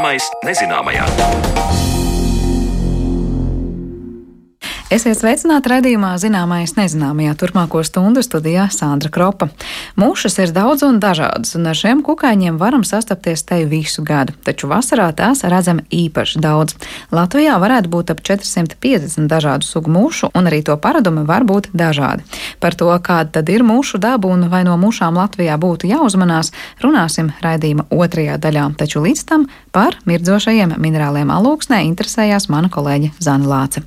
Zināmais nezināmajā. Esiet sveicināti redzējumā zināmais nezināmajā turpmāko stundu studijā Sandra Kropa. Mūšas ir daudz un dažādas, un ar šiem kukaiņiem varam sastapties te visu gadu, taču vasarā tās redzam īpaši daudz. Latvijā varētu būt ap 450 dažādu sugu mūšu, un arī to paradumi var būt dažādi. Par to, kāda tad ir mūšu daba un vai no mūšām Latvijā būtu jāuzmanās, runāsim raidījuma otrajā daļā, taču līdz tam par mirdzošajiem minerāliem alūksnē interesējās mana kolēģe Zana Lāce.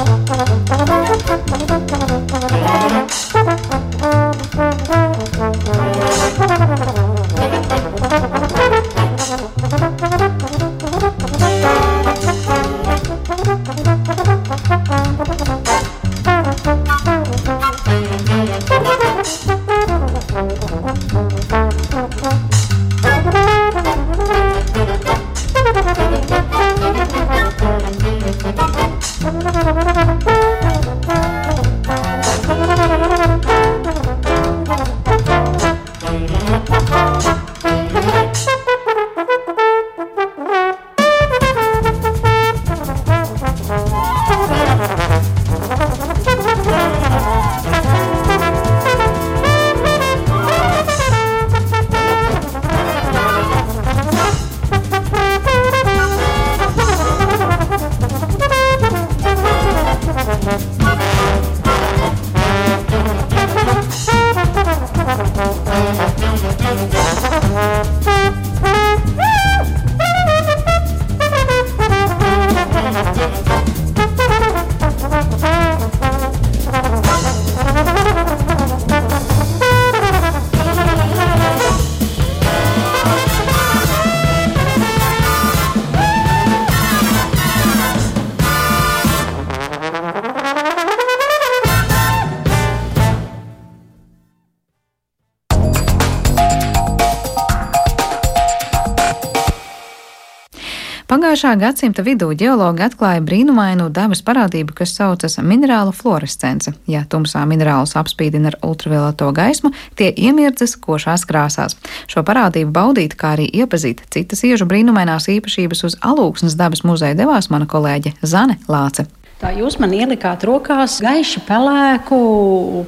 Pagājušā gadsimta vidū ģeologi atklāja brīnumainu dabas parādību, kas saucas minerālu fluorescence. Ja tumsā minerālus apspīdina ar ultravioleto gaismu, tie iemirdzas košās krāsās. Šo parādību baudīt, kā arī iepazīt citas iežu brīnumainās īpašības uz Alūksnes dabas muzeja devās mana kolēģe Zane Lāce. Tā jūs man ielikāt rokās gaiši pelēku,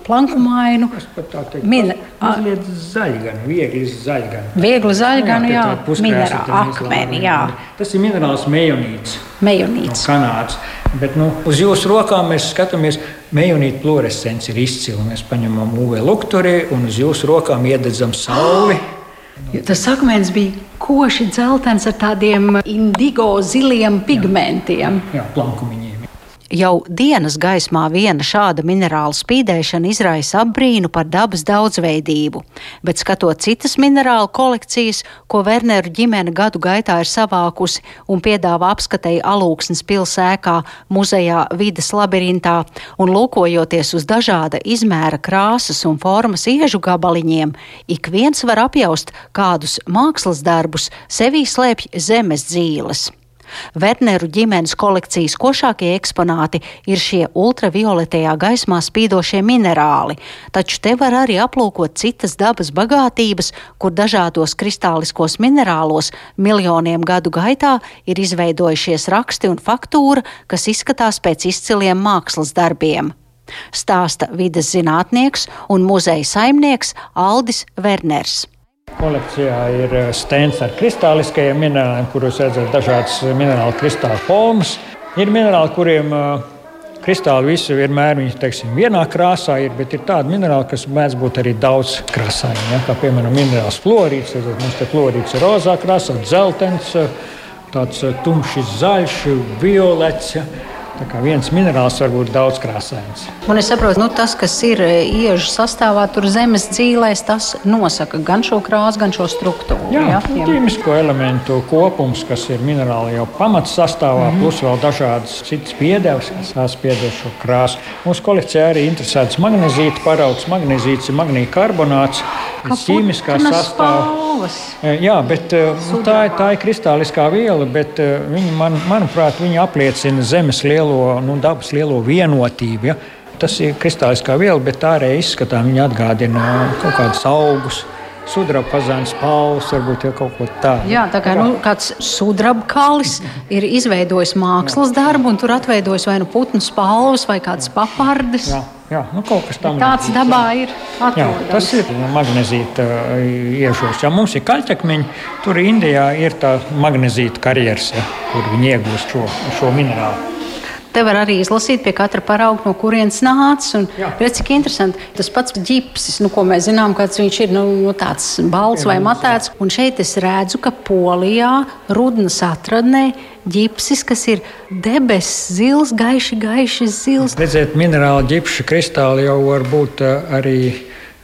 plankumainu. Es pat tā teiktu, Min... mazliet zaļganu, viegli zaļganu. Viegli zaļganu, jā, jā minerālu akmeni, jā. Tas ir minerāls mejonīts. Mejonīts. No Kanādas. Bet nu, uz jūsu rokām mēs skatāmies, mejonīta fluorescence ir izcila. Mēs paņemam UV lukturi un uz jūsu rokām iededzam sauli. Tas akmens bija koši dzeltens ar tādiem indigo ziliem pigmentiem. Jā, jā plankumiņiem. Jau dienas gaismā viena šāda minerāla spīdēšana izraisa apbrīnu par dabas daudzveidību, bet skatot citas minerālu kolekcijas, ko Werneru ģimene gadu gaitā ir savākusi un piedāvā apskatēji alūksnes pilsēkā, muzejā vidas labirintā, un lūkojoties uz dažāda izmēra krāsas un formas iežu gabaliņiem, ik viens var apjaust, kādus mākslas darbus sevī slēpj zemes dzīles. Werneru ģimenes kolekcijas košākie eksponāti ir šie ultravioletējā gaismā spīdošie minerāli, taču te var arī aplūkot citas dabas bagātības, kur dažādos kristāliskos minerālos miljoniem gadu gaitā ir izveidojušies raksti un faktūra, kas izskatās pēc izciliem mākslas darbiem. Stāsta vides zinātnieks un muzeja saimnieks Aldis Werners. Kolekcijā ir eh, stends ar kristāliskajiem minerāliem, kuros redzat dažādas minerālu kristāla formas. Ir minerāli, kuriem uh, kristāli visi vienmēr viņi, teiksim, vienā krāsā ir, bet ir tādi minerāli, kas mēdz būt arī daudz krāsaini. Ja? Kā piemēram minerāls florīds. Tad mums te florīds ir rozā krāsā, dzeltens, tāds tumšs zaļš, violets. Ja? Tā kā viens minerāls var būt daudz krāsains. Un es saprotu, nu, tas, kas ir e, iežu sastāvā, tur zemes dzīvēs, tas nosaka gan šo krāsu, gan šo struktūru. Jā, ja? ķīmisko elementu kopums, kas ir minerāli jau pamatsastāvā, mm -hmm. plus vēl dažādas citas piedevas, kas saspiedo šo krāsu. Mūsu kolekcijā arī interesants magnezīta paraugs. Magnezīts ir magnīja karbonāts, ķīmiskā sastāvā. E, jā, bet e, nu, tā, tā ir kristāliskā viela, bet viņa, man, manuprāt, viņa apliecina zemes lielu lielo, nu, dabas lielo vienotību. Ja? Tas ir kristāliskā viela, bet ārēji izskatā viņa atgādina kaut kādus augus. Sudraba pazāns, pauls, varbūt jau kaut ko tādu. Jā, tā kā nu, kāds sudraba kalis ir izveidojis mākslas darbu, un tur atveidojas vai nu putnu spalvas, vai kādas papardes. Jā, jā nu kaut kas tāds. Līdzīgs. dabā ir. Jā, tas ir magnezīta iešos. Ja mums ir kaļķakmeņi, tur Indijā ir tā magnezīta karjeras, ja, kur viņi iegūst šo, šo minerālu. Te var arī izlasīt pie katra parauga, no kurienes nācis. Redz, cik interesanti. Tas pats ģipsis, nu, ko mēs zinām, kāds viņš ir, nu, nu tāds balts vai matēts. Un šeit es redzu, ka Polijā rudnas atradnē ģipsis, kas ir debesis zils, gaiši, gaiši zils. Redziet, minerāli ģipša kristāli jau var būt eh, arī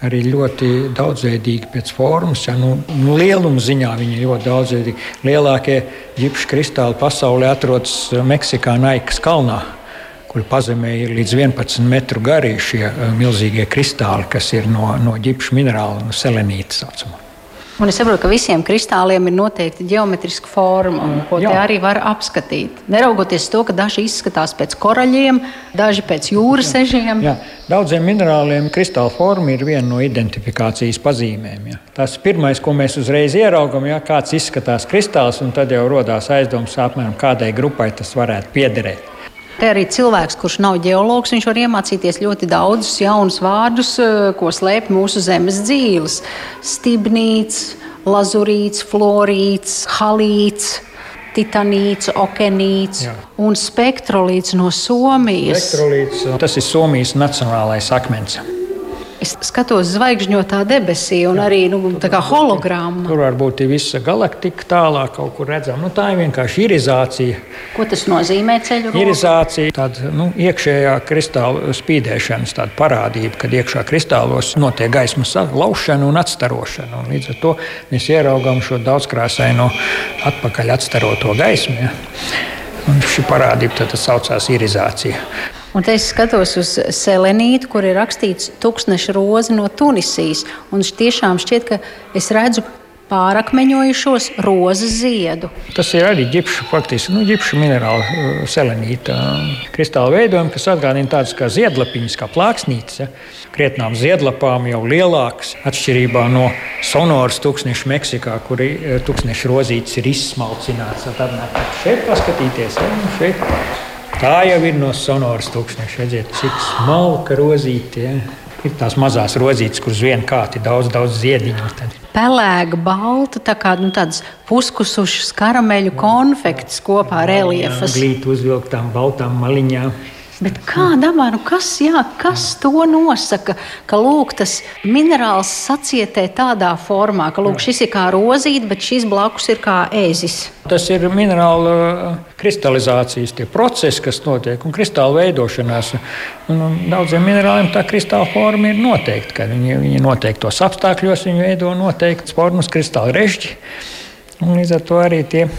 arī ļoti daudzveidīgi pēc formas. Ja, nu, nu, lieluma ziņā viņi ir ļoti daudzveidīgi. Lielākie ģipša kristāli pasaulē atrodas Meksikā, Naikas kalnā. Kur pazemē ir līdz 11 metru gari šie eh, milzīgie kristāli, kas ir no, no ģipša minerāla, no selenīta saucamā. Un es saprotu, ka visiem kristāliem ir noteikti geometriska forma, ko Jā. te arī var apskatīt. Neraugoties to, ka daži izskatās pēc koraļiem, daži pēc jūras ežiem. Jā. Daudziem minerāliem kristāla forma ir viena no identifikācijas pazīmēm. Jā. Tas ir pirmais, ko mēs uzreiz ieraugām, ja kāds izskatās kristāls, un tad jau radās aizdoms, apmēram kādai grupai tas varētu piederēt. Te arī cilvēks, kurš nav geologs, viņš var iemācīties ļoti daudzus jaunus vārdus, eh, ko slēpj mūsu zemes dzīves. Stibnīts, lazurīts, florīts, halīts. Titanīts, okeānīts un spektrolīts no Somijas. Spektrolīts, tas ir Somijas nacionālais akmens. Es skatos zvaigžņotā debesī, un arī nu, hologramma. Tur varbūt ir visa galaktika tālāk, kaut kur redzama. Nu, tā ir vienkārši irizācija. Ko tas nozīmē ceļu? Irizācija, tāda nu, iekšējā kristāla spīdēšanas parādība, kad iekšā kristālos notiek gaismas laušana un atstarošana. Un līdz ar to mēs ieraugām šo daudzkrāsaino atpakaļ atstaroto gaismu. Ja? Un šī parādība tad saucās irizācija. Un te es skatos uz selenītu, kur ir rakstīts tūkstneša roze no Tunisijas. Un tiešām šķiet, ka es redzu pārakmeņojušos rozes ziedu. Tas ir arī ģipša, faktiski nu, ģipša minerāla uh, selenīta kristāla veidojumi, kas atgādina tādas kā ziedlapiņas, kā plāksnītes. Ja? Krietnām ziedlapām jau lielākas, atšķirībā no sonoras tūkstneša Meksikā, kur uh, tūkstneša rozītes ir izsmalcināts. Tad šeit paskatīties, ja? Nu, šeit Tā jau ir no sonoras tūkstoša. Redziet, cik smalka rozīte. Ja? Ir tās mazās rozītes, kuras vienā kārtā ir daudz, daudz ziediņu. Pelēga, balta, tā kā nu, tādas puskusušas karameļu konfekts kopā ar reliefas. Glīt uzvilktām baltām maliņām. Bet kā dabā, nu kas, jā, kas to nosaka, ka lūk, tas minerāls sacietē tādā formā, ka lūk, šis ir kā rozīte, bet šis blakus ir kā ēzis? Tas ir minerāla uh, kristalizācijas process, kas notiek un kristāla veidošanās. Un, daudziem minerāliem tā kristāla forma ir noteikta, viņi, viņi noteiktos apstākļos viņi veido noteiktas formas kristāla režģi. Un līdz ar to arī tie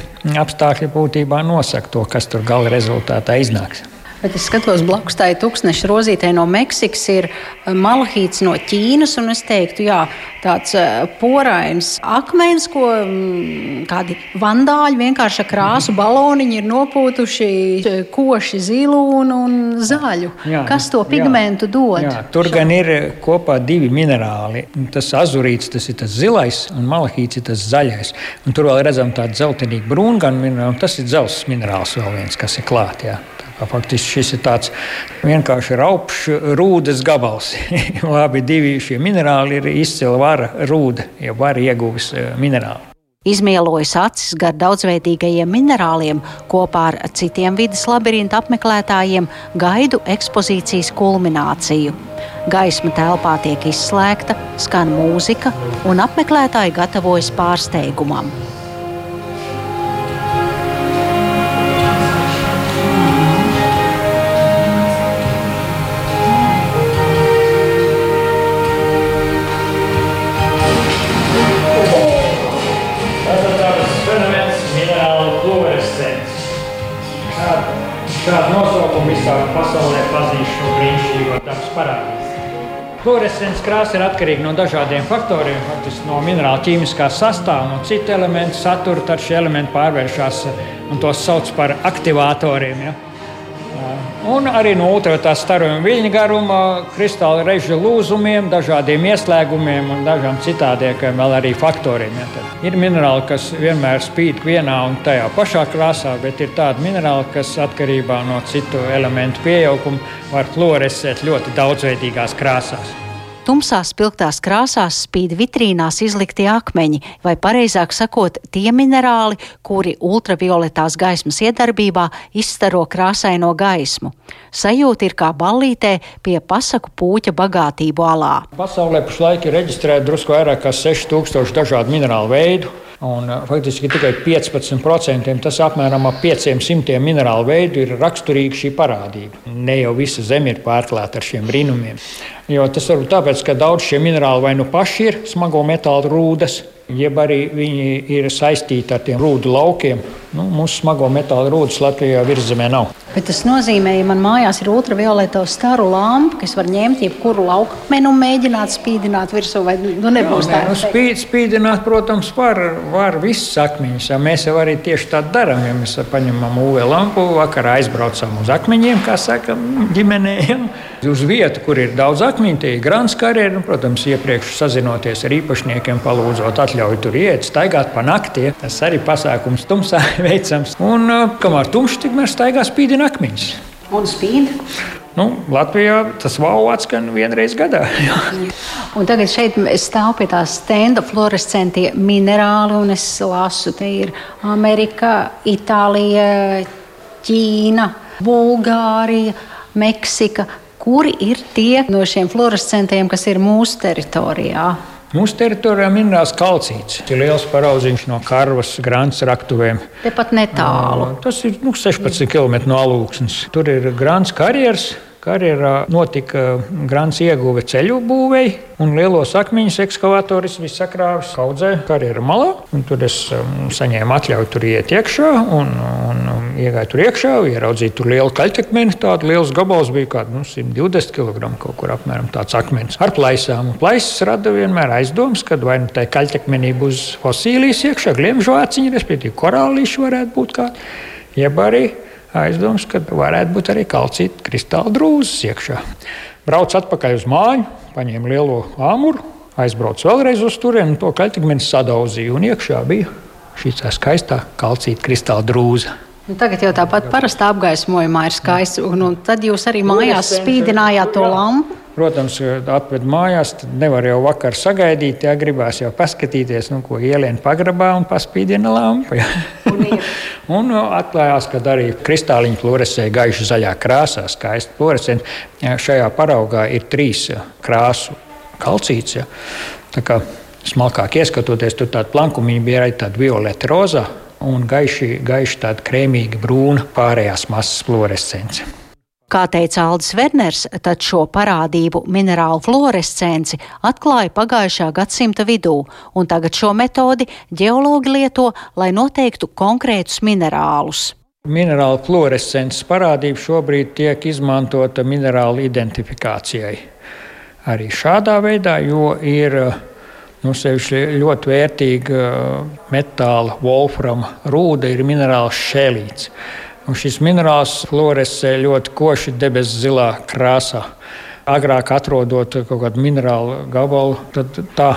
apstākļi būtībā nosaka to, kas tur gala rezultātā iznāks. Bet es skatos, blakus tai tūkstneša rozītei no Meksikas ir eh, malahīts no Ķīnas. Es teiktu, jā, tāds eh, porains akmens, ko mm, kādi vandāļi vienkārši ar krāsu baloniņi ir nopūtuši eh, koši zilu un, un zaļu. Jā, Kas to pigmentu jā, dod? Jā, tur gan ir kopā divi minerāli. Tas azurīts, tas ir tas zilais, un malahīts ir tas zaļais. Un tur vēl redzam tādu zeltainīgu brūnganu minerālu, tas ir dzelzs minerāls vēl viens, kas ir klāts. Faktiski šis ir tāds vienkārši raupšs rūdas gabals. Abi šie minerāli ir izcila vara rūda, ja vara ieguvis eh, minerāli. Izmielojas acis gar daudzveidīgajiem minerāliem, kopā ar citiem vidas labirintu apmeklētājiem gaidu ekspozīcijas kulmināciju. Gaisma telpā tiek izslēgta, skan mūzika, un apmeklētāji gatavojas pārsteigumam. Šādu nosaukumu visā pasaulē pazīst šo brīnišķīgo dabas parādību. Fluorescents krāsa ir atkarīga no dažādiem faktoriem, faktiski no minerāla ķīmiskā sastāvā, no citu elementu satura, tad šie elementi pārvēršas un tos sauc par aktivātoriem. Ja? Un arī no ultravioletās starojuma viļņu garuma, kristāla režu lūzumiem, dažādiem ieslēgumiem un dažām citādiem vēl arī faktoriem. Ja. Tad ir minerāli, kas vienmēr spīd vienā un tajā pašā krāsā, bet ir tādi minerāli, kas atkarībā no citu elementu pieauguma var fluorescēt ļoti daudzveidīgās krāsās. Tumsās, spilgtās krāsās spīd vitrīnās izliktie akmeņi, vai pareizāk sakot, tie minerāli, kuri ultravioletās gaismas iedarbībā izstaro krāsaino gaismu. Sajūta ir kā ballītē pie pasaku pūķa bagātību alā. Pasaulē pašlaik ir reģistrēta drusku vairāk kā 6000 dažādu minerālu veidu. Un, faktiski tikai 15%, tas apmēram ap 500 minerālu veidu, ir raksturīga šī parādība. Ne jau visa zeme ir pārklāta ar šiem brīnumiem. Jo tas var būt tāpēc, ka daudz šie minerāli vai nu paši ir smago metālu rūdas, jeb arī viņi ir saistīti ar tiem rūdu laukiem. Nu, mūsu smago metālu rūdas Latvijā virzemē nav. Bet tas nozīmē, ja man mājās ir ultravioleto staru lampa, kas var ņemt jebkuru laukmeni un mēģināt spīdināt virsū, vai nu nebūs Jā, nē, nu, spīd, spīdināt, protams, var, var visas akmeņus. Ja mēs jau arī tieši tā darām. Ja mēs paņemam UV lampu, vakarā aizbraucam uz akmeņiem, kā saka ģimenē. Ja? Uz vietu, kur ir daudz akmeņu, tie ir grāns karjeras. Nu, protams, iepriekš sazinoties ar īpašniekiem, palūdzot atļauju tur iet, staigāt pa nakti. Tas arī pasākums tumsā veicams. Un kamēr tumšs, tikmēr staigā spīdina akmeņus. Un spīd? Nu, Latvijā tas wow atskan vienreiz gadā. un tagad šeit es stāvu pie tā stenda fluorescentie minerāli, un es lasu, te ir Amerika, Itālija, Ķīna, Bulgārija, Meksika. Kuri ir tie no šiem fluorescentiem, kas ir mūsu teritorijā? Mūsu teritorijā minēts kalcīts. Ir liels paraudziņš no Karvas grāmatas raktuvēm. Tepat netālu. Tas ir nu, 16 km no alūksnes. Tur ir grāmatas karjeras. Karjerā notika grāns ieguve ceļu būvēi, un lielos akmeņus ekskavatoris viss sakrāvis kaudzē karjeras malā. Tur es um, saņēmu atļauju tur iet iekšā, un, un um, iegāju tur iekšā, ieraudzīju tur lielu kaļķakmeni. Tāds liels gabals bija kaut nu, 120 kg kaut kur apmēram tāds akmens ar plaisām. Un plaisas rada vienmēr aizdomas, ka vai nu tai kaļķakmenī būs fosīlijas iekšā, gliemžvāciņi, respektīvi korālīši varētu būt kādi, jeb arī aizdoms, ka varētu būt arī kalcīta kristāla drūzes iekšā. Braucu atpakaļ uz māju, paņēmu lielo āmuru, aizbraucu vēlreiz uz turieni, to kaļķakmeni sadauzīju, un iekšā bija šī skaistā kalcīta kristāla drūze. Nu, tagad jau tāpat parastā apgaismojumā ir skaists, un, un tad jūs arī mājās spīdinājāt to lampu. Protams, atved mājās, tad nevar jau vakar sagaidīt, ja gribās jau paskatīties, nu, ko ielien pagrabā un paspīdina lampu. Ja. Un, un nu, atklājās, ka arī kristāliņi fluorescē gaiši zaļā krāsā, skaisti fluorescenti. Šajā paraugā ir trīs krāsu kalcīts. Ja. Tā kā smalkāk ieskatoties, tur tāda plankumiņa bija arī tāda violeta rozā un gaiši, gaiši tāda krēmīga brūna pārējās masas fluorescence. Kā teica Aldis Werners, tad šo parādību minerālu fluorescenci atklāja pagājušā gadsimta vidū, un tagad šo metodi ģeologi lieto, lai noteiktu konkrētus minerālus. Minerāla fluorescences parādība šobrīd tiek izmantota minerālu identifikācijai. Arī šādā veidā, jo ir nu, ļoti vērtīga metāla, wolframa rūda, ir minerāls šēlīts. Un šis minerāls fluorescē ļoti koši debesu zilā krāsā. Agrāk atrodot kaut kādu minerālu gabalu, tad tā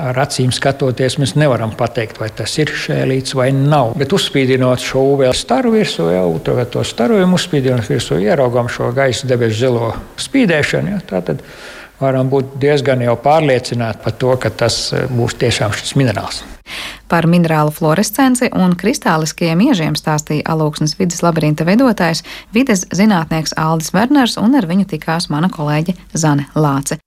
ar acīm skatoties, mēs nevaram pateikt, vai tas ir šēlīts vai nav. Bet uzspīdinot šo UV staru virsū, jau to starojumu uzspīdinot virsū, ieraugām šo gaisa debesu zilo spīdēšanu. Ja, varam būt diezgan pārliecināti par to, ka tas būs tiešām šis minerāls. Par minerālu fluorescenci un kristāliskajiem iežiem stāstīja alūksnes vidas labirinta veidotājs, vides zinātnieks Aldis Werners, un ar viņu tikās mana kolēģe Zane Lāce.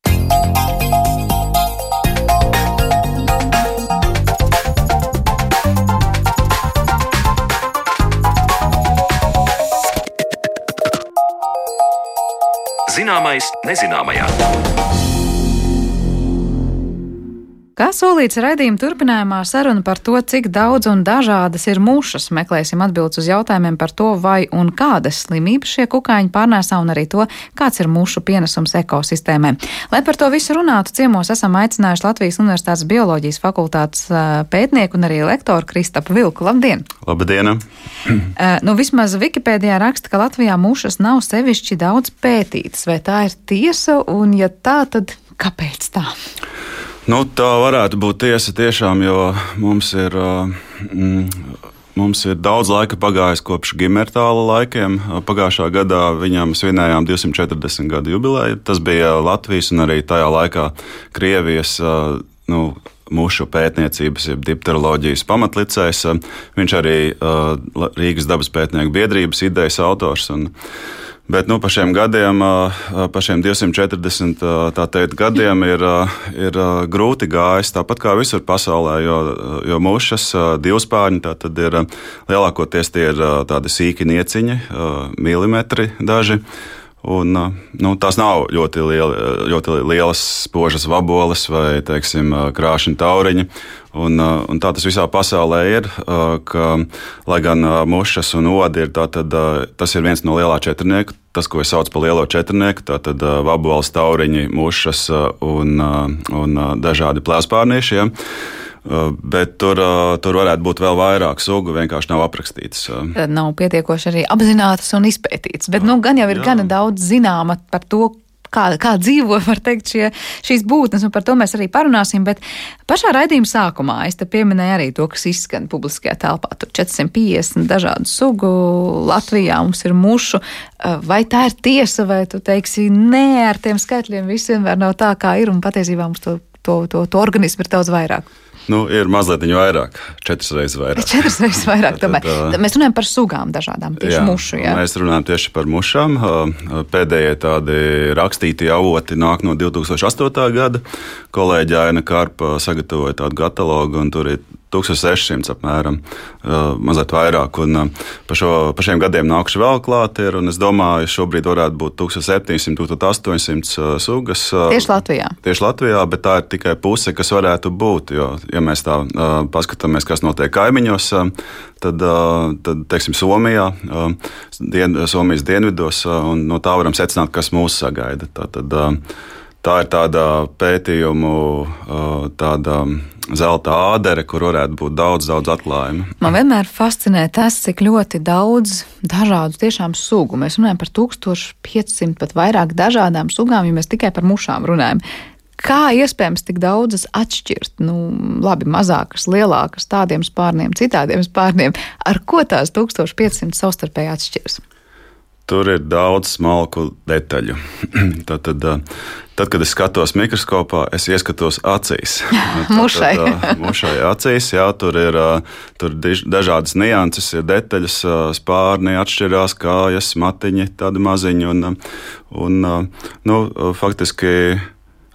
Zināmais nezināmajā. Kā solīts raidījuma turpinājumā, saruna par to, cik daudz un dažādas ir mušas. Meklēsim atbildes uz jautājumiem par to, vai un kādas slimības šie kukaiņi pārnēsā, un arī to, kāds ir mušu pienesums ekosistēmai. Lai par to visu runātu, ciemos esam aicinājuši Latvijas Universitātes bioloģijas fakultātes pētnieku un arī lektoru Kristapu Vilku. Labdien! Labdien! nu, vismaz Wikipēdijā raksta, ka Latvijā mušas nav sevišķi daudz pētītas. Vai tā ir tiesa, un ja tā, tad kāpēc tā? Nu, tā varētu būt tiesa tiešām, jo mums ir. Mm, Mums ir daudz laika pagājis kopš Gimertāla laikiem. Pagājušā gadā viņam svinējām 240 gadu jubileju. Tas bija Latvijas un arī tajā laikā Krievijas nu, mušu pētniecības, jeb dipteroloģijas pamatlicējs. Viņš arī Rīgas dabas pētnieku biedrības idejas autors. Un, Bet nu, pa šiem gadiem, pa šiem 240 teikt, gadiem, ir, ir grūti gājis. Tāpat kā visur pasaulē, jo, jo mušas divspārņi ir lielākoties tie ir tādi sīki nieciņi, milimetri daži. Un, nu, tās nav ļoti, lieli, ļoti lielas spožas vaboles vai teiksim, krāšņi tauriņi. Un, un tā tas visā pasaulē ir. Ka, lai gan mušas un odi ir, tad, tas ir viens no lielā četrnieka. Tas, ko es saucu par lielo četrnieku, tātad vaboles, tauriņi, mušas un, un dažādi plēspārnieši. Ja. Uh, bet tur, uh, tur varētu būt vēl vairāk sugu, vienkārši nav aprakstītas. Tad nav pietiekoši arī apzinātas un izpētītas. Bet nu, gan jau ir Jā. gana daudz zināma par to, kā, kā dzīvo teikt, šie, šīs būtnes, un par to mēs arī parunāsim. Bet pašā raidījuma sākumā es te pieminēju arī to, kas izskan publiskajā telpā. Tur 450 dažādu sugu Latvijā mums ir mušu. Vai tā ir tiesa, vai tu teiksi, nē, ar tiem skaitļiem viss vienmēr nav tā, kā ir, un patiesībā mums to, to, to, to organismu ir daudz vairāk. Nu, ir mazliet vairāk, četras reizes vairāk. Četras reizes vairāk. Tad, tad, mēs runājam par sugām dažādām, tieši jā, mušu. Jā. Mēs runājam tieši par mušām. Pēdējie tādi rakstītie avoti nāk no 2008. gada. Kolēģi Aina Karpa sagatavoja tādu katalogu, un tur ir 1600 apmēram, mazliet vairāk. Un pa, šo, pa šiem gadiem nākuši vēl klāt, ir, un es domāju, šobrīd varētu būt 1700, 1800 sugas. Tieši Latvijā. Tieši Latvijā, bet tā ir tikai puse, kas varētu būt. Jo, ja mēs tā paskatāmies, kas notiek kaimiņos, tad, tad teiksim, Somijā, dien, Somijas dienvidos, un no tā varam secināt, kas mūs sagaida. Tā, tad, tā ir tāda pētījumu tāda zelta ādere, kur varētu būt daudz, daudz atklājumu. Man vienmēr fascinē tas, cik ļoti daudz dažādu tiešām sugu. Mēs runājam par 1500 pat vairāk dažādām sugām, ja mēs tikai par mušām runājam. Kā iespējams tik daudzas atšķirt? Nu, labi, mazākas, lielākas, tādiem spārniem, citādiem spārniem. Ar ko tās 1500 savstarpēji atšķiras? Tur ir daudz smalku detaļu. tad, tad, tad, kad es skatos mikroskopā, es ieskatos acīs. mušai. mušai acīs, jā, tur ir tur dažādas nianses, ir detaļas, spārni atšķirās, kājas, matiņi, tādi maziņi. Un, un, nu, faktiski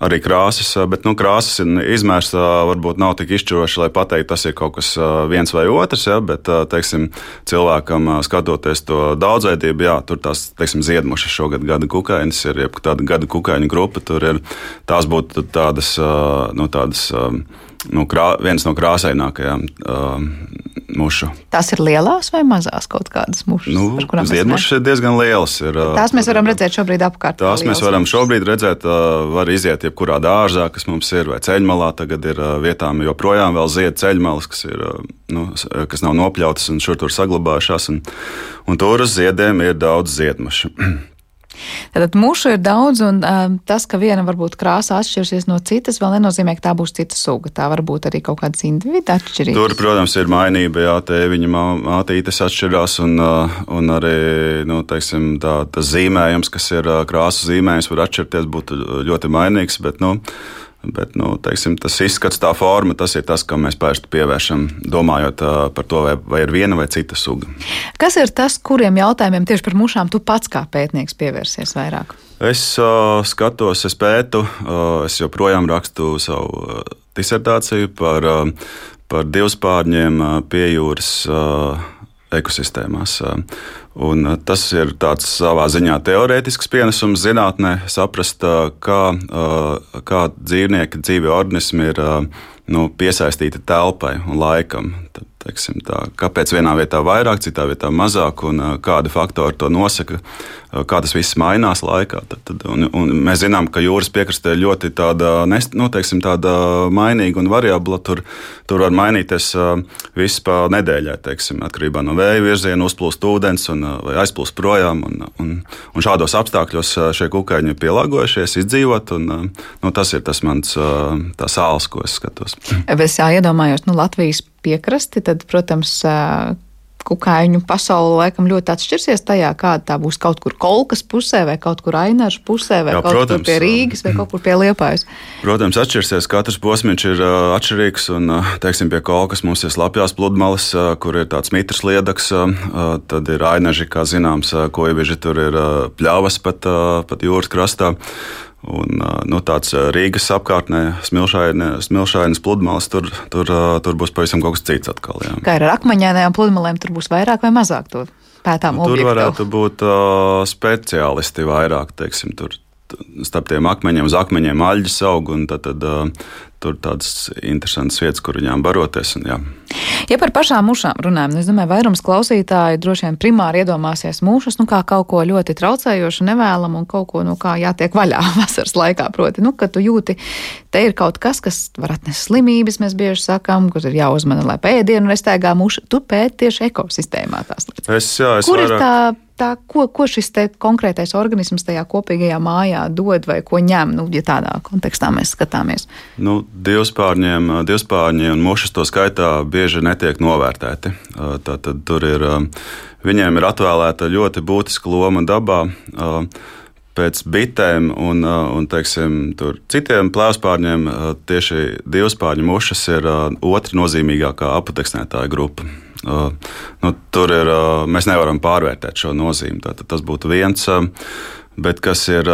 arī krāsas, bet nu, krāsas izmērs varbūt nav tik izšķiroši, lai pateiktu, tas ir kaut kas viens vai otrs. Ja, bet teiksim, cilvēkam skatoties to daudzveidību, jā, tur tās teiksim, ziedmušas šogad gada kukainis ir, ja tāda gada kukaiņu grupa, tur ir tās būtu tādas, nu, tādas nu, krā, viens no krāsainākajām uh, mušu. Tās ir lielās vai mazās kaut kādas mušas? Nu, Ziedmušas ir diezgan lielas. Ir, tās mēs varam redzēt šobrīd apkārt. Tās mēs varam mušas. šobrīd redzēt, var iziet jebkurā dārzā, kas mums ir, vai ceļmalā. Tagad ir vietām joprojām vēl zied ceļmalas, kas, ir, nu, kas nav nopļautas un šur tur saglabājušās. Un, un tur uz ziediem ir daudz ziedmušu. Tātad mušu ir daudz, un uh, tas, ka viena varbūt krāsa atšķirsies no citas, vēl nenozīmē, ka tā būs cita suga. Tā var būt arī kaut kādas individu atšķirības. Tur, protams, ir mainība, jā, te viņa mātītes atšķirās, un, un arī, nu, teiksim, tā, tas zīmējums, kas ir krāsu zīmējums, var atšķirties, būt ļoti mainīgs, bet, nu, Bet nu, teiksim, tas izskats, tā forma, tas ir tas, kam mēs pērstu pievēršam, domājot par to, vai, vai ir viena vai cita suga. Kas ir tas, kuriem jautājumiem tieši par mušām tu pats kā pētnieks pievērsies vairāk? Es uh, skatos, es pētu, uh, es joprojām rakstu savu uh, disertāciju par, uh, par divspārņiem uh, pie jūras. Uh, ekosistēmās. Un tas ir tāds savā ziņā teorētisks pienesums zinātnē, saprast, kā, kā dzīvnieki, dzīvi organismi ir nu, piesaistīti telpai un laikam. Tad, teiksim, tā, kāpēc vienā vietā vairāk, citā vietā mazāk, un kādi faktori to nosaka, kā tas viss mainās laikā. Tad, tad, un, un mēs zinām, ka jūras piekrastē ļoti tāda, nu, teiksim, tāda mainīga un variabla. Tur, tur var mainīties viss pa nedēļai, teiksim, atkarībā no vēja virziena, uzplūst ūdens un, vai aizplūst projām. Un, un, un šādos apstākļos šie kukaiņi ir pielāgojušies, izdzīvot. Un, nu, tas ir tas mans sāls, ko es skatos. Es iedomājos, nu, Latvijas piekrasti, tad, protams, kukaiņu pasaule laikam ļoti atšķirsies tajā, kāda tā būs kaut kur kolkas pusē, vai kaut kur ainažu pusē, vai Jā, kaut protams, kur pie Rīgas, vai kaut kur pie Liepājas. Protams, atšķirsies. Katrs posms ir atšķirīgs, un, teiksim, pie kolkas mums ir slapjās pludmales, kur ir tāds mitrs liedaks, tad ir ainaži, kā zināms, ko ieviži tur ir pļavas pat, pat jūras krastā. Un, nu, tāds Rīgas apkārtnē, smilšainas pludmales, tur, tur, tur būs pavisam kaut kas cits atkal. Jā. Kā ar akmeņainajām pludmalēm, tur būs vairāk vai mazāk to pētām? Nu, tur varētu būt uh, speciālisti vairāk, teiksim, tur starp tiem akmeņiem, uz akmeņiem aļģis aug, un tad, tad tur tādas interesantas vietas, kur viņām baroties. Un, jā. ja par pašām mušām runājam, es domāju, vairums klausītāju droši vien primāri iedomāsies mušas nu, kā kaut ko ļoti traucējošu, nevēlamu un kaut ko, no nu, kā jātiek vaļā vasaras laikā. Proti, nu, ka tu jūti, te ir kaut kas, kas var atnest slimības, mēs bieži sakām, kur ir jāuzmana, lai pēdienu nestaigā muša. Tu pēti tieši ekosistēmā tās lietas. Es, jā, es kur vairāk... ir tā? tā, ko, ko šis konkrētais organisms tajā kopīgajā mājā dod vai ko ņem, nu, ja tādā kontekstā mēs skatāmies? Nu, divspārņiem, divspārņi un mušas to skaitā bieži netiek novērtēti. Tātad tur ir, viņiem ir atvēlēta ļoti būtiska loma dabā pēc bitēm un, un teiksim, citiem plēspārņiem tieši divspārņu mušas ir otra nozīmīgākā apateksnētāja grupa. Uh, nu, tur ir, uh, mēs nevaram pārvērtēt šo nozīmi. Tātad tas būtu viens. Uh, bet kas ir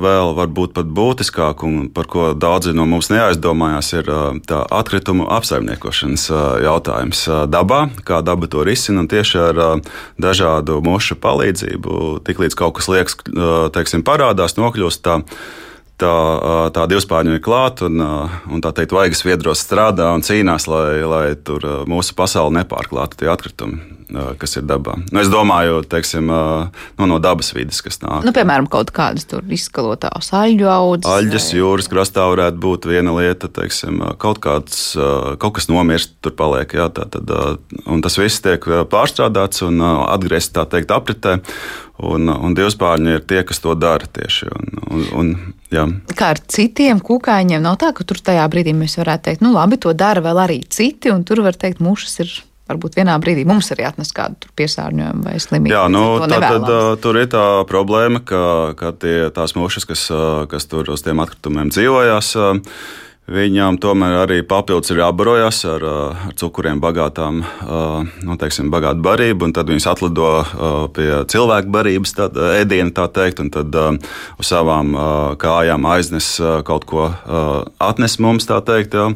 vēl varbūt pat būtiskāk un par ko daudzi no mums neaizdomājās, ir tā atkritumu apsaimniekošanas jautājums dabā, kā daba to risina tieši ar dažādu mušu palīdzību. Tiklīdz kaut kas liekas, teiksim, parādās, nokļūst tā tā, tā divspārņu ir klāta un, un tā teikt, vaigas viedros strādā un cīnās, lai, lai tur mūsu pasauli nepārklātu tie atkritumi kas ir dabā. Nu, es domāju, teiksim, nu, no dabas vidas, kas nāk. Nu, piemēram, kaut kādas izskalotās aļu audzes. Aļģes vai... jūras krastā varētu būt viena lieta, teiksim, kaut, kāds, kaut kas nomirst, tur paliek. Jā, tā, tad, un tas viss tiek pārstrādāts un atgriezts tā teikt apritē. Un, un divspārņi ir tie, kas to dara tieši. Un, un, un, jā. Kā ar citiem kukaiņiem, nav tā, ka tur tajā brīdī mēs varētu teikt, nu labi, to dara vēl arī citi, un tur var teikt, mušas ir varbūt vienā brīdī mums arī atnes kādu piesārņojumu vai slimību. Jā, nu, tā, tad, tur ir tā problēma, ka, ka tie, tās mušas, kas, kas tur uz tiem atkritumiem dzīvojās, Viņām tomēr arī papildus ir jābarojas ar, ar cukuriem bagātām, nu, teiksim, bagātu barību, un tad viņas atlido pie cilvēku barības tad, ēdienu, tā teikt, un tad uz savām kājām aiznes kaut ko atnes mums, tā teikt. Jā.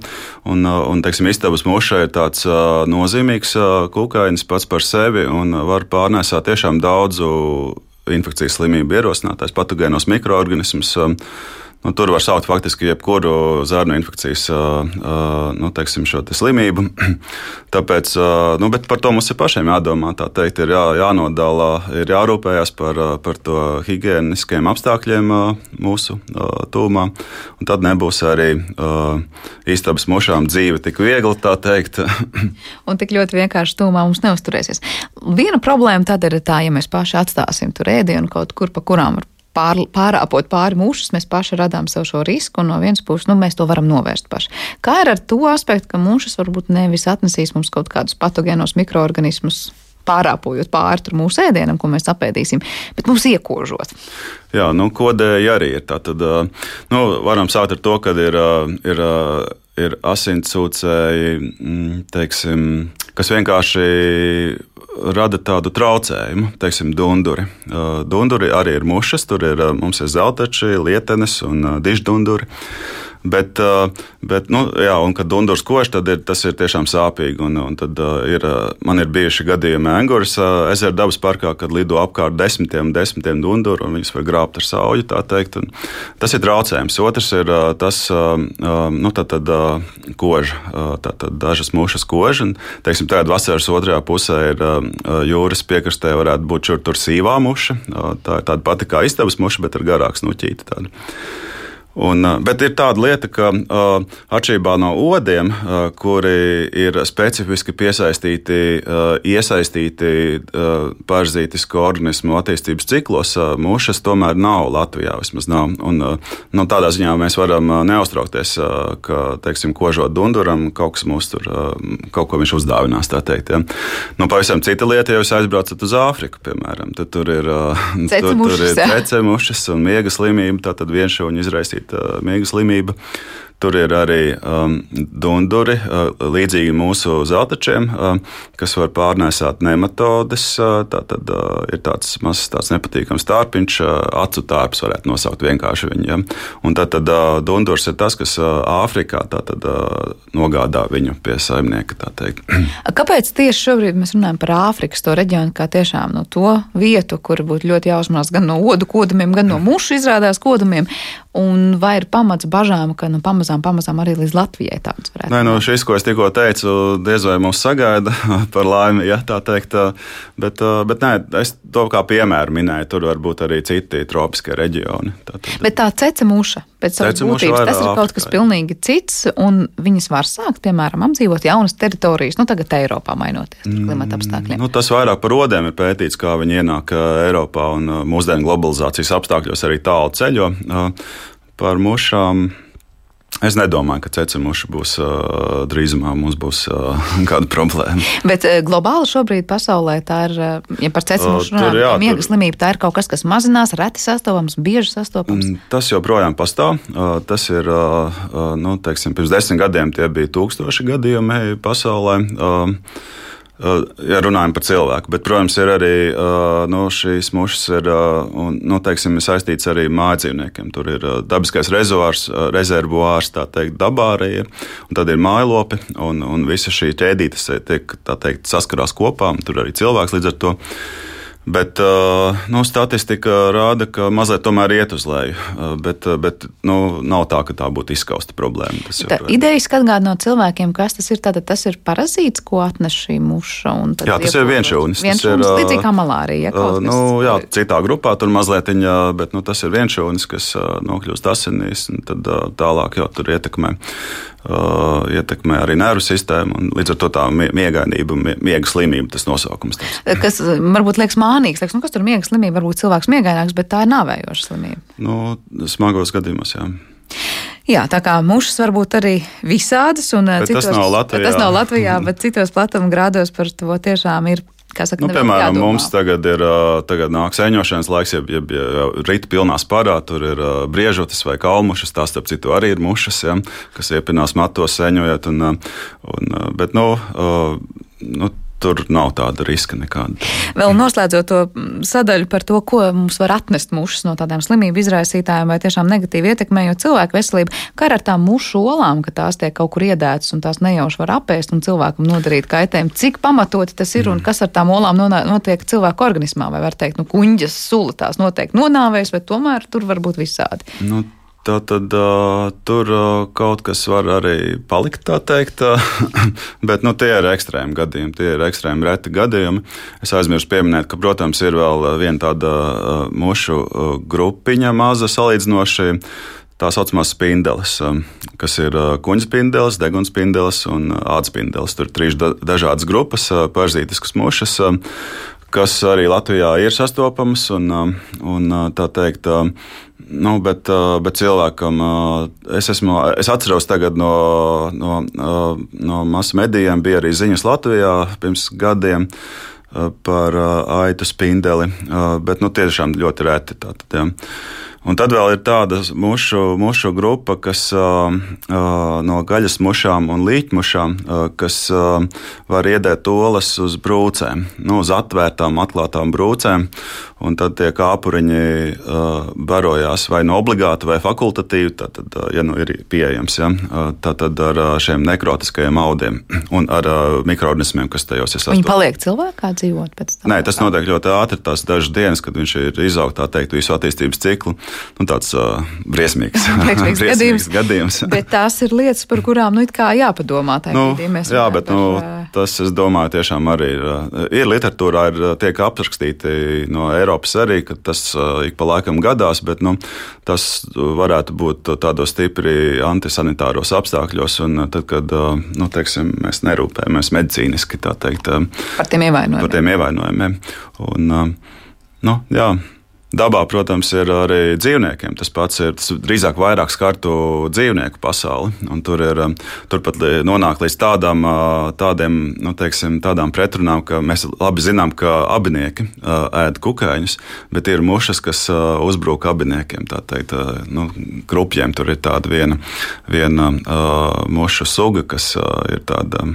Un, un teiksim, istabas muša ir tāds nozīmīgs kukainis pats par sevi un var pārnēsāt tiešām daudzu infekcijas slimību ierosinātājs patogēnos mikroorganismus. Nu, tur var saukt faktiski jebkuru zārnu infekcijas nu, teiksim, slimību. Tāpēc nu, par to mums ir pašiem jādomā. Tā teikt, ir jā, jānodala, ir jārūpējas par, par to higieniskiem apstākļiem mūsu tūmā. Tad nebūs arī istabas mušām dzīve tik viegli, tā teikt. un tik ļoti vienkārši tūmā mums neusturēsies. Viena problēma tad ir tā, ja mēs paši atstāsim tur ēdienu kaut kur, pa kurām var pār, pārāpot pāri mūšus, mēs paši radām sev šo risku, un no vienas puses nu, mēs to varam novērst paši. Kā ir ar to aspektu, ka mūšas varbūt nevis atnesīs mums kaut kādus patogēnos mikroorganismus? Pārāpojot pāri mūsu ēdienam, ko mēs apēdīsim, bet mums iekožot. Jā, nu, kodēji arī ir. Tā tad nu, varam sākt ar to, ka ir, ir, ir asinsūcēji, mm, teiksim, kas vienkārši rada tādu traucējumu, teiksim, dunduri. Dunduri arī ir mušas, tur ir mums ir zeltači, lietenes un diždunduri. Bet, bet nu, jā, un, kad dundurs koš, tad ir, tas ir tiešām sāpīgi. Un, un tad, ir, man ir bijuši gadījumi Angūras ezera dabas parkā, kad lido apkārt desmitiem, desmitiem dunduru, un viņas var grābt ar sauju. Tas ir traucējums. Otrs ir tas, nu, tad, tad koža, tātad dažas mušas koža. Un, teiksim, tādā vasaras otrajā pusē ir jūras piekrastē, varētu būt šur tur sīvā muša. Tā ir tāda pati kā istabas muša, bet ar garāku snuķīti. Tāda. Un, bet ir tāda lieta, ka atšķirībā no odiem, kuri ir specifiski piesaistīti, iesaistīti parazītisku organismu attīstības ciklos, mušas tomēr nav Latvijā. Nav. Un, nu, tādā ziņā mēs varam neuztraukties, ka, teiksim, kožot dunduram, kaut kas mūs tur, kaut ko viņš uzdāvinās. Ja. Nu, pavisam cita lieta, ja jūs aizbraucat uz Āfriku, piemēram, tad tur ir, tur, tur ir cecemušas un miega slimība, tad vienšūņu izraisīt izplatīta miega slimība. Tur ir arī um, dunduri, uh, līdzīgi mūsu zeltačiem, uh, kas var pārnēsāt nematodes. Uh, tā tad uh, ir tāds mazs, tāds nepatīkams tārpiņš, uh, acu tārps varētu nosaukt vienkārši viņu. Ja? Un tad, tad uh, dundurs ir tas, kas uh, Āfrikā tad, uh, nogādā viņu pie saimnieka. Kāpēc tieši šobrīd mēs runājam par Āfrikas to reģionu, kā tiešām no to vietu, kur būtu ļoti jāuzmanās gan no odu kodumiem, gan no mušu izrādās kodumiem? Un vai ir pamats bažām, ka nu, pamazām, pamazām arī līdz Latvijai tādas varētu būt? Nē, nu, šis, ko es tikko teicu, diez vai mūs sagaida par laimi, ja tā teikt. Bet, bet nē, es to kā piemēru minēju, tur var būt arī citi tropiskie reģioni. Tātad. Bet tā ceca mūša pēc savas būtības, tas ir kaut kas pilnīgi cits, un viņas var sākt, piemēram, apdzīvot jaunas teritorijas, nu tagad Eiropā mainoties klimata apstākļiem. Nu, tas vairāk par rodēm ir pētīts, kā viņi ienāk Eiropā un mūsdienu globalizācijas apstākļos arī tālu ceļo par mušām. Es nedomāju, ka cecemuša būs uh, drīzumā mums būs uh, kāda problēma. Bet uh, globāli šobrīd pasaulē tā ir, uh, ja par cecemušu runājam, uh, miega tur... slimība, tā ir kaut kas, kas mazinās, reti sastopams, bieži sastopams. Mm, tas joprojām pastāv. Uh, tas ir, uh, uh, nu, teiksim, pirms desmit gadiem tie bija tūkstoši gadījumi pasaulē. Uh, Ja runājam par cilvēku, bet, protams, ir arī nu, šīs mušas ir un, nu, teiksim, saistīts arī mājdzīvniekiem. Tur ir dabiskais rezervuārs, rezervuārs tā teikt, dabā arī un tad ir mājlopi, un, un visa šī ķēdītes tiek teikt, saskarās kopā, un tur arī cilvēks līdz ar to. Bet uh, nu, statistika rāda, ka mazliet tomēr iet uz leju. Uh, bet bet nu, nav tā, ka tā būtu izskausta problēma. Tā idejas atgādina no cilvēkiem, kas tas ir. Tātad tas ir parazīts, ko atnes šī muša. Jā, tas ir vienšūnis. Tas ir līdzīgi kā malārija. Ja, uh, nu, jā, citā grupā tur mazliet, bet nu, tas ir vienšūnis, kas nokļūst asinīs un tad tālāk jau tur ietekmē uh, ietekmē arī nervu sistēmu. Līdz ar to tā miegainība, miega slimība, tas nosaukums. Tas. Kas varbūt liekas mānīgs, liekas, nu, kas tur miega slimība, varbūt cilvēks miegaināks, bet tā ir nāvējoša slimība. Nu, smagos gadījumos, jā. Jā, tā kā mušas var būt arī visādas, un bet citos, tas nav Latvijā, tas nav Latvijā bet citos platuma grādos par to tiešām ir Saka, nu, piemēram, jādomā. mums tagad ir tagad nāk sēņošanas laiks, ja, ja, ja rīta pilnā spārā tur ir briežotas vai kalmušas, tās starp citu arī ir mušas, ja, kas iepinās matos sēņojot. Un, un, bet, nu, nu, tur nav tāda riska nekāda. Vēl noslēdzot to sadaļu par to, ko mums var atnest mušas no tādām slimību izraisītājiem vai tiešām negatīvi ietekmējot cilvēku veselību, kā ar tām mušu olām, ka tās tiek kaut kur iedētas un tās nejauši var apēst un cilvēkam nodarīt kaitējumu. Cik pamatoti tas ir mm. un kas ar tām olām notiek cilvēku organismā? Vai var teikt, nu, kuņģas sula tās noteikti nonāvēs, bet tomēr tur var būt visādi. Nu, Tā tad uh, tur uh, kaut kas var arī palikt, tā teikt, uh, bet nu, tie ir ekstrēmi gadījumi, tie ir ekstrēmi reti gadījumi. Es aizmirsu pieminēt, ka, protams, ir vēl viena tāda uh, mušu uh, grupiņa, maza salīdzinoši. Tā saucamās spindeles, kas ir kuģa spindeles, deguns spindeles un ādas spindeles. Tur ir trīs dažādas grupas, parzītiskas mušas, kas arī Latvijā ir sastopamas. Un, un, tā teikt, Nu, bet, bet cilvēkam es, esmu, es atceros no, no, no masu medijiem, bija arī ziņas Latvijā pirms gadiem par aitu spindeli, bet nu, tiešām ļoti reti. Tātad, ja. Un tad vēl ir tāda mušu, mušu grupa, kas uh, uh, no gaļas mušām un līķmušām, uh, kas uh, var iedēt olas uz brūcēm, nu, uz atvērtām, atklātām brūcēm. Un tad tie kāpuriņi uh, barojās vai nu no obligāti, vai fakultatīvi, tātad, uh, ja nu ir pieejams, ja, uh, tātad ar uh, šiem nekrotiskajiem audiem un ar uh, mikroorganismiem, kas tajos ir sastāvdaļā. Viņi paliek cilvēkā dzīvot pēc tam? Nē, tas notiek ļoti ātri, tās dažas dienas, kad viņš ir izaugt, tā teikt, visu attīstības ciklu nu, tāds uh, briesmīgs, briesmīgs gadījums. gadījums. bet tās ir lietas, par kurām nu, jāpadomā. Nu, jā, bet par, nu, tas, es domāju, tiešām arī ir, ir literatūrā, ir, tiek aprakstīti no Eiropas arī, ka tas uh, ik pa laikam gadās, bet nu, tas varētu būt tādos stipri antisanitāros apstākļos, un tad, kad nu, teiksim, mēs nerūpējamies medicīniski teikt, par tiem ievainojumiem. Par tiem ievainojumiem. Un, nu, jā, Dabā, protams, ir arī dzīvniekiem. Tas pats ir tas drīzāk vairāk skartu dzīvnieku pasauli. Tur ir turpat nonāk līdz tādām, tādiem, nu, teiksim, tādām pretrunām, ka mēs labi zinām, ka abinieki ēd kukaiņus, bet ir mušas, kas uzbrūk abiniekiem. Tā teikt, nu, krupjiem tur ir tāda viena, viena mušu suga, kas ir tāda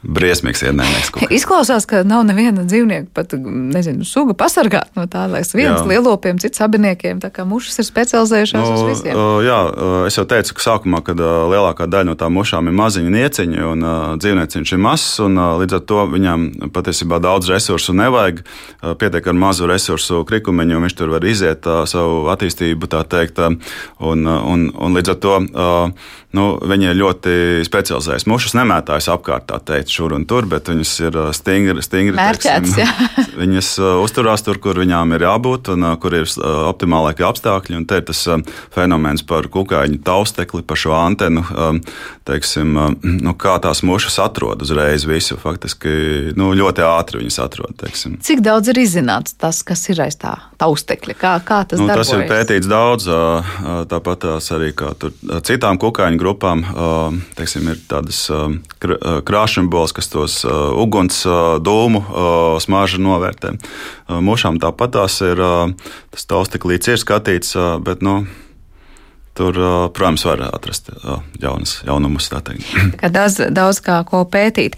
briesmīgs ienaidnieks. Izklausās, ka nav neviena dzīvnieka, pat nezinu, suga pasargāt no tā, lai viens lielopiem, cits abiniekiem. Tā kā mušas ir specializējušās no, uz nu, visiem. Jā, es jau teicu, ka sākumā, kad lielākā daļa no tām mušām ir maziņa nieciņa un dzīvnieciņš ir mazs, un līdz ar to viņam patiesībā daudz resursu nevajag. Pietiek ar mazu resursu krikumiņu, un viņš tur var iziet savu attīstību, tā teikt, un, un, un līdz ar to nu, viņi ir ļoti specializējušies. Mušas nemētājas apkārt, tā teikt, šur un tur, bet viņas ir stingri, stingri Mērķēts, teiksim, viņas uzturās tur, kur viņām ir jābūt un kur ir optimālākie apstākļi. Un te ir tas fenomens par kukaiņu taustekli, par šo antenu, teiksim, nu, kā tās mušas atrod uzreiz visu. Faktiski nu, ļoti ātri viņas atrod. Teiksim. Cik daudz ir izzināts tas, kas ir aiz tā taustekļa? Kā, kā tas, nu, darbojas? tas ir pētīts daudz, tāpat arī citām kukaiņu grupām teiksim, ir tādas krāšņbolas, kas tos uguns dūmu smāžu novērtē. Mušām tāpat tās ir, tas taustiklīts ir skatīts, bet, nu, Tur, protams, var atrast jaunas, jaunumus. Daudz, daudz kā ko pētīt.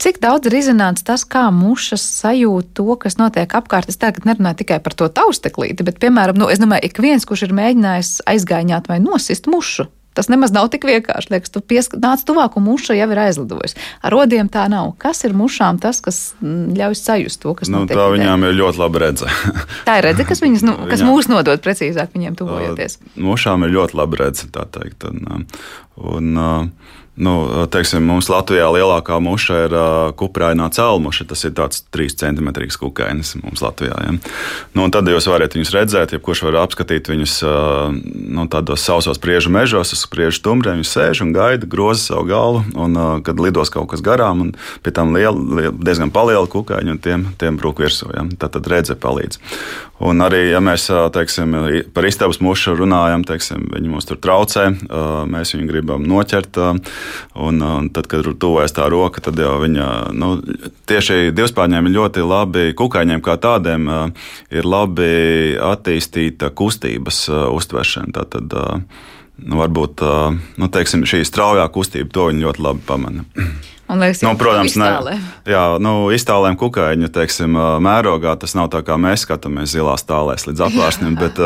Cik daudz ir izzināts tas, kā mušas sajūt to, kas notiek apkārt? Es tagad nerunāju tikai par to tausteklīti, bet, piemēram, nu, es domāju, ik viens, kurš ir mēģinājis aizgāņāt vai nosist mušu, Tas nemaz nav tik vienkārši. Liekas, tu nāc tuvāk, un muša jau ir aizlidojusi. Ar rodiem tā nav. Kas ir mušām tas, kas mm, ļauj sajust to, kas nu, notiek? Tā viņām ir ļoti laba redze. tā ir redze, kas, viņas, nu, kas Viņā... mūs nodod precīzāk viņiem tuvojoties. Mušām ir ļoti laba redze, tā teikt. Un, un, un, Nu, teiksim, mums Latvijā lielākā muša ir uh, kuprainā cēlmuša. Tas ir tāds 3 cm kukainis mums Latvijā. Ja? Nu, tad jūs varat viņus redzēt, jebkurš var apskatīt viņus uh, nu, tādos sausos priežu mežos, uz priežu tumbriem. Viņi sēž un gaida, groza savu galvu, un uh, kad lidos kaut kas garām, un pie tam liela, liela, diezgan liela kukaiņa, un tiem, tiem brūk virsū. Ja? Tad, tad redze palīdz. Un arī, ja mēs teiksim, par istabas mušu runājam, teiksim, viņi mums tur traucē, mēs viņu gribam noķert. Un, un tad, kad tur tuvojas tā roka, tad jau viņa nu, tieši divspārņiem ir ļoti labi, kukaiņiem kā tādiem ir labi attīstīta kustības uztveršana. Tātad, nu, varbūt nu, teiksim, šī straujā kustība to viņi ļoti labi pamana. Un, liekas, nu, protams, ne, jā, nu, iztālēm kukaiņu teiksim, mērogā tas nav tā kā mēs skatāmies zilās tālēs līdz apvārsnim, bet,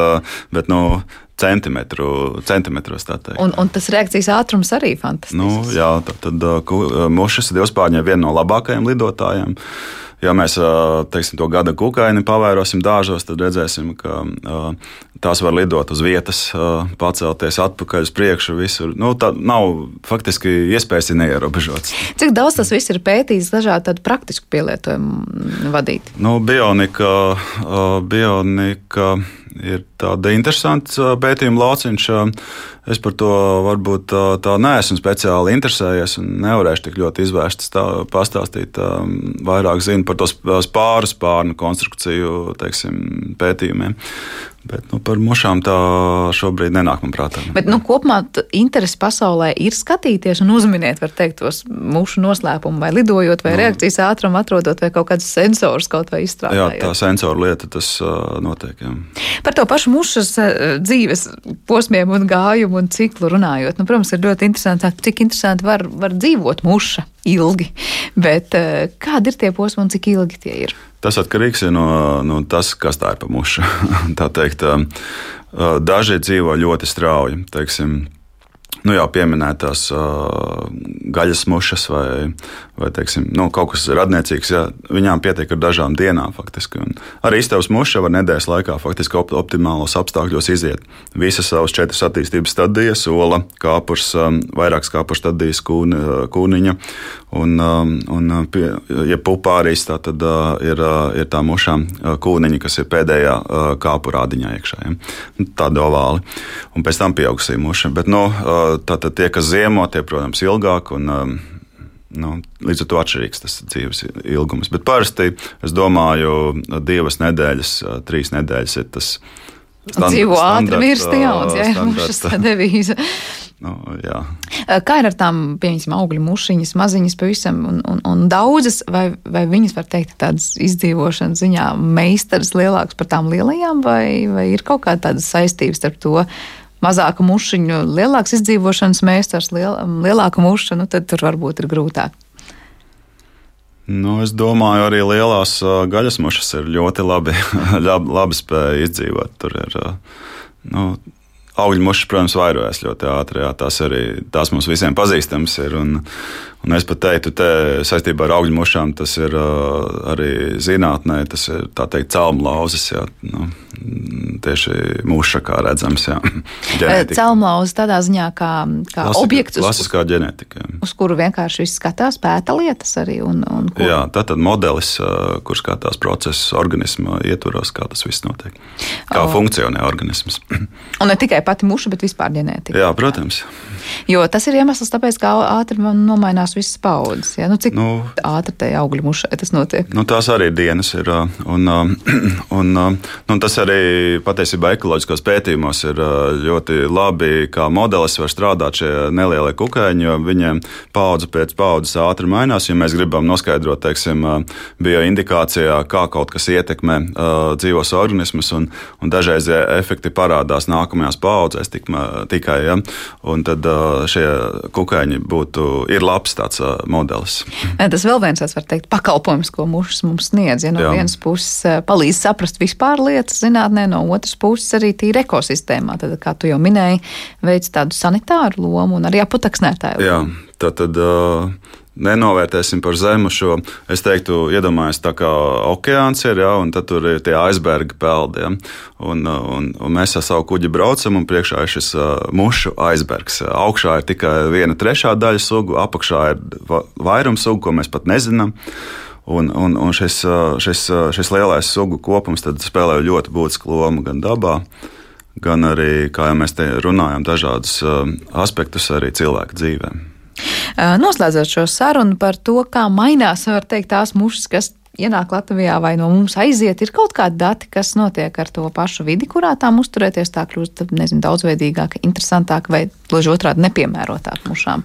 bet nu, centimetru, centimetros. Un, un tas reakcijas ātrums arī ir fantastisks. Nu, jā, tad, tad mušas divspārņiem viena no labākajiem lidotājiem. Ja mēs teiksim, to gada kukaini pavērosim dārzos, tad redzēsim, ka tās var lidot uz vietas, pacelties atpakaļ uz priekšu. Visur. Nu, tā nav faktiski iespējas ir neierobežotas. Cik daudz tas viss ir pētīts, dažādi praktiski pielietojumu vadīt? Nu, bionika, bionika ir tāda interesants pētījuma lauciņš. Es par to varbūt tā, tā neesmu speciāli interesējies un nevarēšu tik ļoti izvērst, tā, pastāstīt. Vairāk zinu par to spāru, spārnu konstrukciju teiksim, pētījumiem. Bet nu, par mušām tā šobrīd nenāk man prātā. Bet nu, kopumā interesi pasaulē ir skatīties un uzminēt, var teikt, tos mušu noslēpumu, vai lidojot, vai. Nu. reakcijas ātrumu atrodot, vai kaut kādus sensorus kaut vai izstrādājot. Jā, tā sensoru lieta tas uh, notiek. Jā. Par to pašu mušas dzīves posmiem un gājumu un ciklu runājot. Nu, protams, ir ļoti interesanti, cik interesanti var, var dzīvot muša ilgi, bet uh, kādi ir tie posmi un cik ilgi tie ir? Tas atkarīgs no, no tas, kas tā ir pa mušu. tā teikt, daži dzīvo ļoti strauji. Teiksim, nu, jau pieminētās uh, gaļas mušas vai, vai teiksim, nu, kaut kas radniecīgs, jā, viņām pietiek ar dažām dienām. Faktiski. Un arī iztevs muša var nedēļas laikā faktiski op optimālos apstākļos iziet visas savas četras attīstības stadijas, ola, kāpurs, um, vairākas kāpurs stadijas kūni, kūniņa un, um, un pie, ja pupārīs, tā tad uh, ir, uh, ir tā mušām kūniņa, kas ir pēdējā uh, kāpu rādiņā iekšā. Ja? Tāda ovāli. Un pēc tam pieaugsī muša. Bet, nu, uh, Tātad tie, kas ziemo, tie, protams, ilgāk. Un, um, Nu, līdz ar to atšķirīgs tas dzīves ilgums. Bet parasti, es domāju, divas nedēļas, trīs nedēļas ir tas. Stand, Dzīvo ātri, mirst jauns, ja mušas tā devīze. Nu, jā. Kā ir ar tām, piemēram, augļu mušiņas, maziņas pavisam un, un, un daudzas, vai, vai viņas var teikt tādas izdzīvošanas ziņā meistaras lielākas par tām lielajām, vai, vai ir kaut kāda saistības starp to, mazāka mušiņa, lielāks izdzīvošanas meistars, liel, lielāka muša, nu, tad tur varbūt ir grūtāk. Nu, es domāju, arī lielās gaļas mušas ir ļoti labi, labi, spēja izdzīvot. Tur ir nu, augļu mušas, protams, vairojas ļoti ātri. Jā, tās arī tās mums visiem pazīstamas ir. Un, Un es pat teiktu, te saistībā ar augļu mušām tas ir uh, arī zinātnē, tas ir tā teikt, celmlauzes. Jā, nu, tieši muša, kā redzams. Celmlauzes tādā ziņā kā, kā Klasika, objekts, uz, klasiskā ģenētika. Uz kuru vienkārši viss skatās, pēta lietas arī. Un, un kur... Jā, tā tad modelis, uh, kurš skatās procesus organismā ietvaros, kā tas viss notiek. Kā oh. funkcionē organisms. un ne tikai pati muša, bet vispār ģenētika. Jā, protams. Jo tas ir iemesls, tāpēc, kā ātri nomainās mainās visas paudzes. Ja? Nu, cik nu, ātri tajā augļu mušai tas notiek? Nu, tās arī dienas ir. Un, un, un tas arī patiesībā ekoloģiskos pētījumos ir ļoti labi, kā modelis var strādāt šie nelielie kukaiņi, jo viņiem paudze pēc paudzes ātri mainās. Ja mēs gribam noskaidrot, teiksim, bioindikācijā, kā kaut kas ietekmē dzīvos organismus, un, un dažreizie efekti parādās nākamajās paudzēs tikai. Ja? Un tad šie kukaiņi būtu labs tāds uh, modelis. Tas vēl viens, var teikt, pakalpojums, ko mušas mums sniedz. Ja no Jā. vienas puses palīdz saprast vispār lietas zinātnē, no otras puses arī tīri ekosistēmā. Tad, kā tu jau minēji, veids tādu sanitāru lomu un arī aputaksnētāju. Jā, tā tad. Uh, nenovērtēsim par zemu šo. Es teiktu, iedomājieties, tā kā okeāns ir, ja, un tur ir tie aizberga peldi. Ja, un, un, un mēs ar savu kuģi braucam, un priekšā ir šis uh, mušu aizbergs. Augšā ir tikai viena trešā daļa sugu, apakšā ir vairums sugu, ko mēs pat nezinām. Un, un, un šis, šis, šis lielais sugu kopums spēlē ļoti būtisku lomu gan dabā, gan arī, kā jau mēs te runājam, dažādus aspektus arī cilvēku dzīvēm. Noslēdzot šo sarunu par to, kā mainās teikt, tās mušas, kas ienāk Latvijā vai no mums aiziet, ir kaut kādi dati, kas notiek ar to pašu vidi, kurā tām uzturēties, tā kļūst nezinu, daudzveidīgāka, interesantāka vai gluži otrādi nepiemērotāka mušām.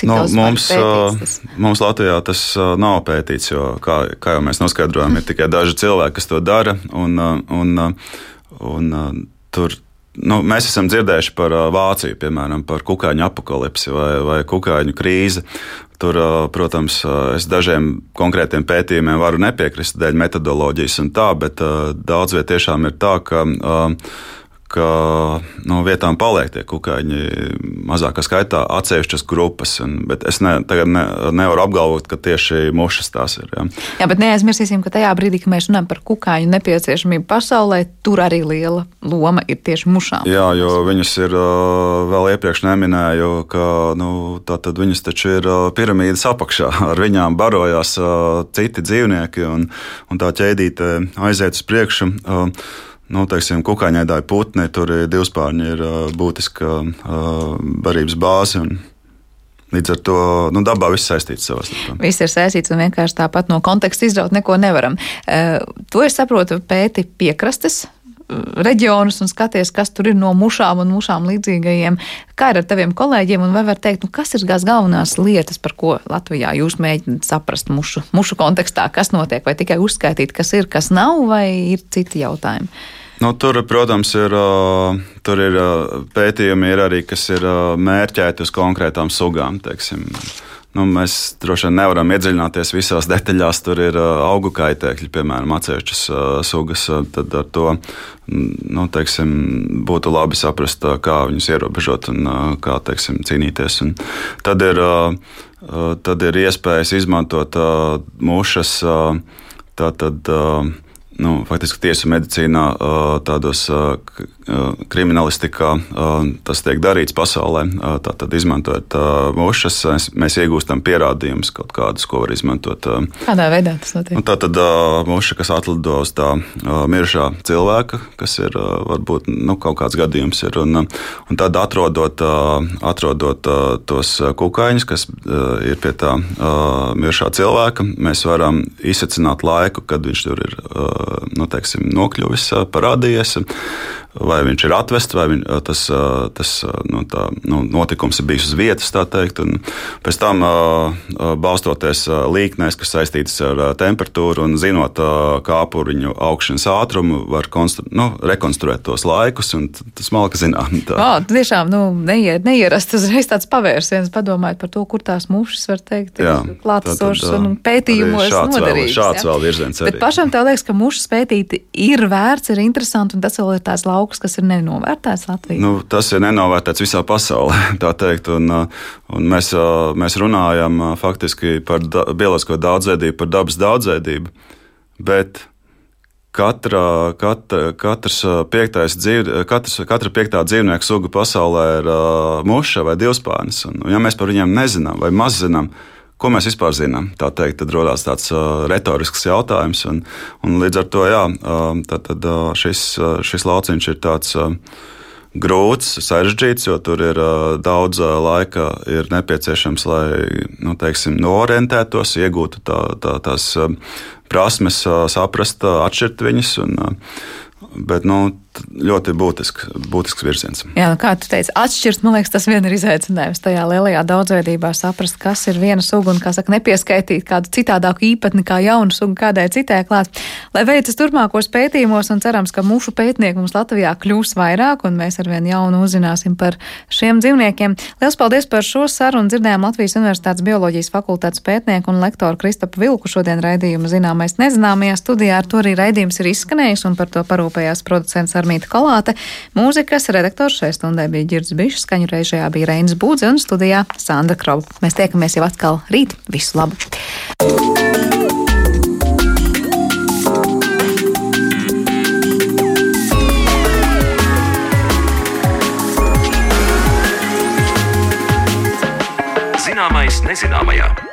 Cik no, nu, mums, tas? mums Latvijā tas nav pētīts, jo, kā, kā jau mēs noskaidrojam, ir tikai daži cilvēki, kas to dara. Un, un, un, un, tur Nu, mēs esam dzirdējuši par Vāciju, piemēram, par kukaiņu apakalipsi vai, vai kukaiņu krīzi. Tur, protams, es dažiem konkrētiem pētījumiem varu nepiekrist dēļ metodoloģijas un tā, bet daudz vietā tiešām ir tā, ka ka no vietām paliek tie kukaiņi mazākā skaitā, atsevišķas grupas. Un, bet es ne, ne, nevaru apgalvot, ka tieši mušas tās ir. Ja. Jā, bet neaizmirsīsim, ka tajā brīdī, kad mēs runājam par kukaiņu nepieciešamību pasaulē, tur arī liela loma ir tieši mušām. Jā, jo viņas ir vēl iepriekš neminēju, ka nu, viņas taču ir piramīdas apakšā. Ar viņām barojās citi dzīvnieki un, un tā ķēdīte aiziet uz priekšu nu, teiksim, kukaiņaidāji putni, tur divspārņi, ir būtiska barības bāze. Līdz ar to nu, dabā viss saistīts savā starpā. Viss ir saistīts un vienkārši tāpat no konteksta izraut neko nevaram. To es saprotu, pēti piekrastes reģionus un skaties, kas tur ir no mušām un mušām līdzīgajiem. Kā ir ar taviem kolēģiem, un vai var teikt, nu, kas ir tās galvenās lietas, par ko Latvijā jūs mēģināt saprast mušu, mušu kontekstā, kas notiek, vai tikai uzskaitīt, kas ir, kas nav, vai ir citi jautājumi? Nu, tur, protams, ir, tur ir pētījumi, ir arī, kas ir mērķēti uz konkrētām sugām. Teiksim. Nu, mēs droši vien nevaram iedziļināties visās detaļās. Tur ir augu kaitēkļi, piemēram, atsevišķas sugas. Tad ar to nu, teiksim, būtu labi saprast, kā viņus ierobežot un kā teiksim, cīnīties. Un tad, ir, tad ir iespējas izmantot mušas. Tātad, uh, nu, faktiski tiesu medicīnā, tādos kriminālistikā tas tiek darīts pasaulē. Tātad, izmantojot mušas, mēs iegūstam pierādījumus kaut kādus, ko var izmantot. Kādā veidā tas notiek? Un tā tad muša, kas atlido uz tā mirušā cilvēka, kas ir varbūt nu, kaut kāds gadījums, ir, un, un tad atrodot, atrodot tos kukaiņus, kas ir pie tā mirušā cilvēka, mēs varam izsacināt laiku, kad viņš tur ir nu, teiksim, nokļuvis, parādījies vai viņš ir atvests, vai viņ, tas, tas nu, tā, nu, notikums ir bijis uz vietas, teikt. Pēc tam, balstoties līknēs, kas saistītas ar temperatūru un zinot kāpuriņu augšanas ātrumu, var nu, rekonstruēt tos laikus, tas malka zinām. Tā oh, tiešām nu, neier, neierast uzreiz tāds pavērsiens, padomājot par to, kur tās mušas var teikt, klātesošas un pētījumos. Vēl, šāds ja? vēl virziens. Bet pašam tev liekas, ka mušas pētīt ir vērts, ir interesanti, un tas vēl ir tās lauks, kas ir nenovērtēts Latvijā? Nu, tas ir nenovērtēts visā pasaulē, tā teikt. Un, un mēs, mēs runājam faktiski par da, bioloģisko daudzveidību, par dabas daudzveidību. Bet Katra, katra, katrs piektais dzīv, katrs, katra piektā dzīvnieku suga pasaulē ir uh, muša vai divspārnis. Un, ja mēs par viņiem nezinām vai maz zinām, Ko mēs vispār zinām? Tā teikt, tad radās tāds uh, retorisks jautājums. Un, un līdz ar to jā, uh, tad, tad, uh, šis, uh, šis lauciņš ir tāds. Uh, grūts, sarežģīts, jo tur ir uh, daudz uh, laika ir nepieciešams, lai nu, teiksim, norientētos, iegūtu tā, tā, tās uh, prasmes, saprast, atšķirt viņas. Un, bet nu, ļoti būtisks, būtisks virziens. Jā, nu kā tu teici, atšķirt, man liekas, tas vien ir izaicinājums tajā lielajā daudzveidībā saprast, kas ir viena suga un, kā saka, nepieskaitīt kādu citādāku īpatni kā jaunu sugu kādai citai klāt. Lai veicas turpmākos pētījumos un cerams, ka mušu pētnieku mums Latvijā kļūs vairāk un mēs arvien jaunu uzzināsim par šiem dzīvniekiem. Liels paldies par šo sarunu. Dzirdējām Latvijas Universitātes bioloģijas fakultātes pētnieku un lektoru Kristapu Vilku šodien raidījumu zināmais nezināmajā studijā. Ar to arī raidījums ir izskanējis un par to parūpējās producents Armīta Kolāte. Mūzikas redaktors šai stundai bija Girds Bišs, skaņu režijā bija Reinas Būdze un studijā Sandra Kroba. Mēs tiekamies jau atkal rīt. Visu labu! Zināmais nezināmajā.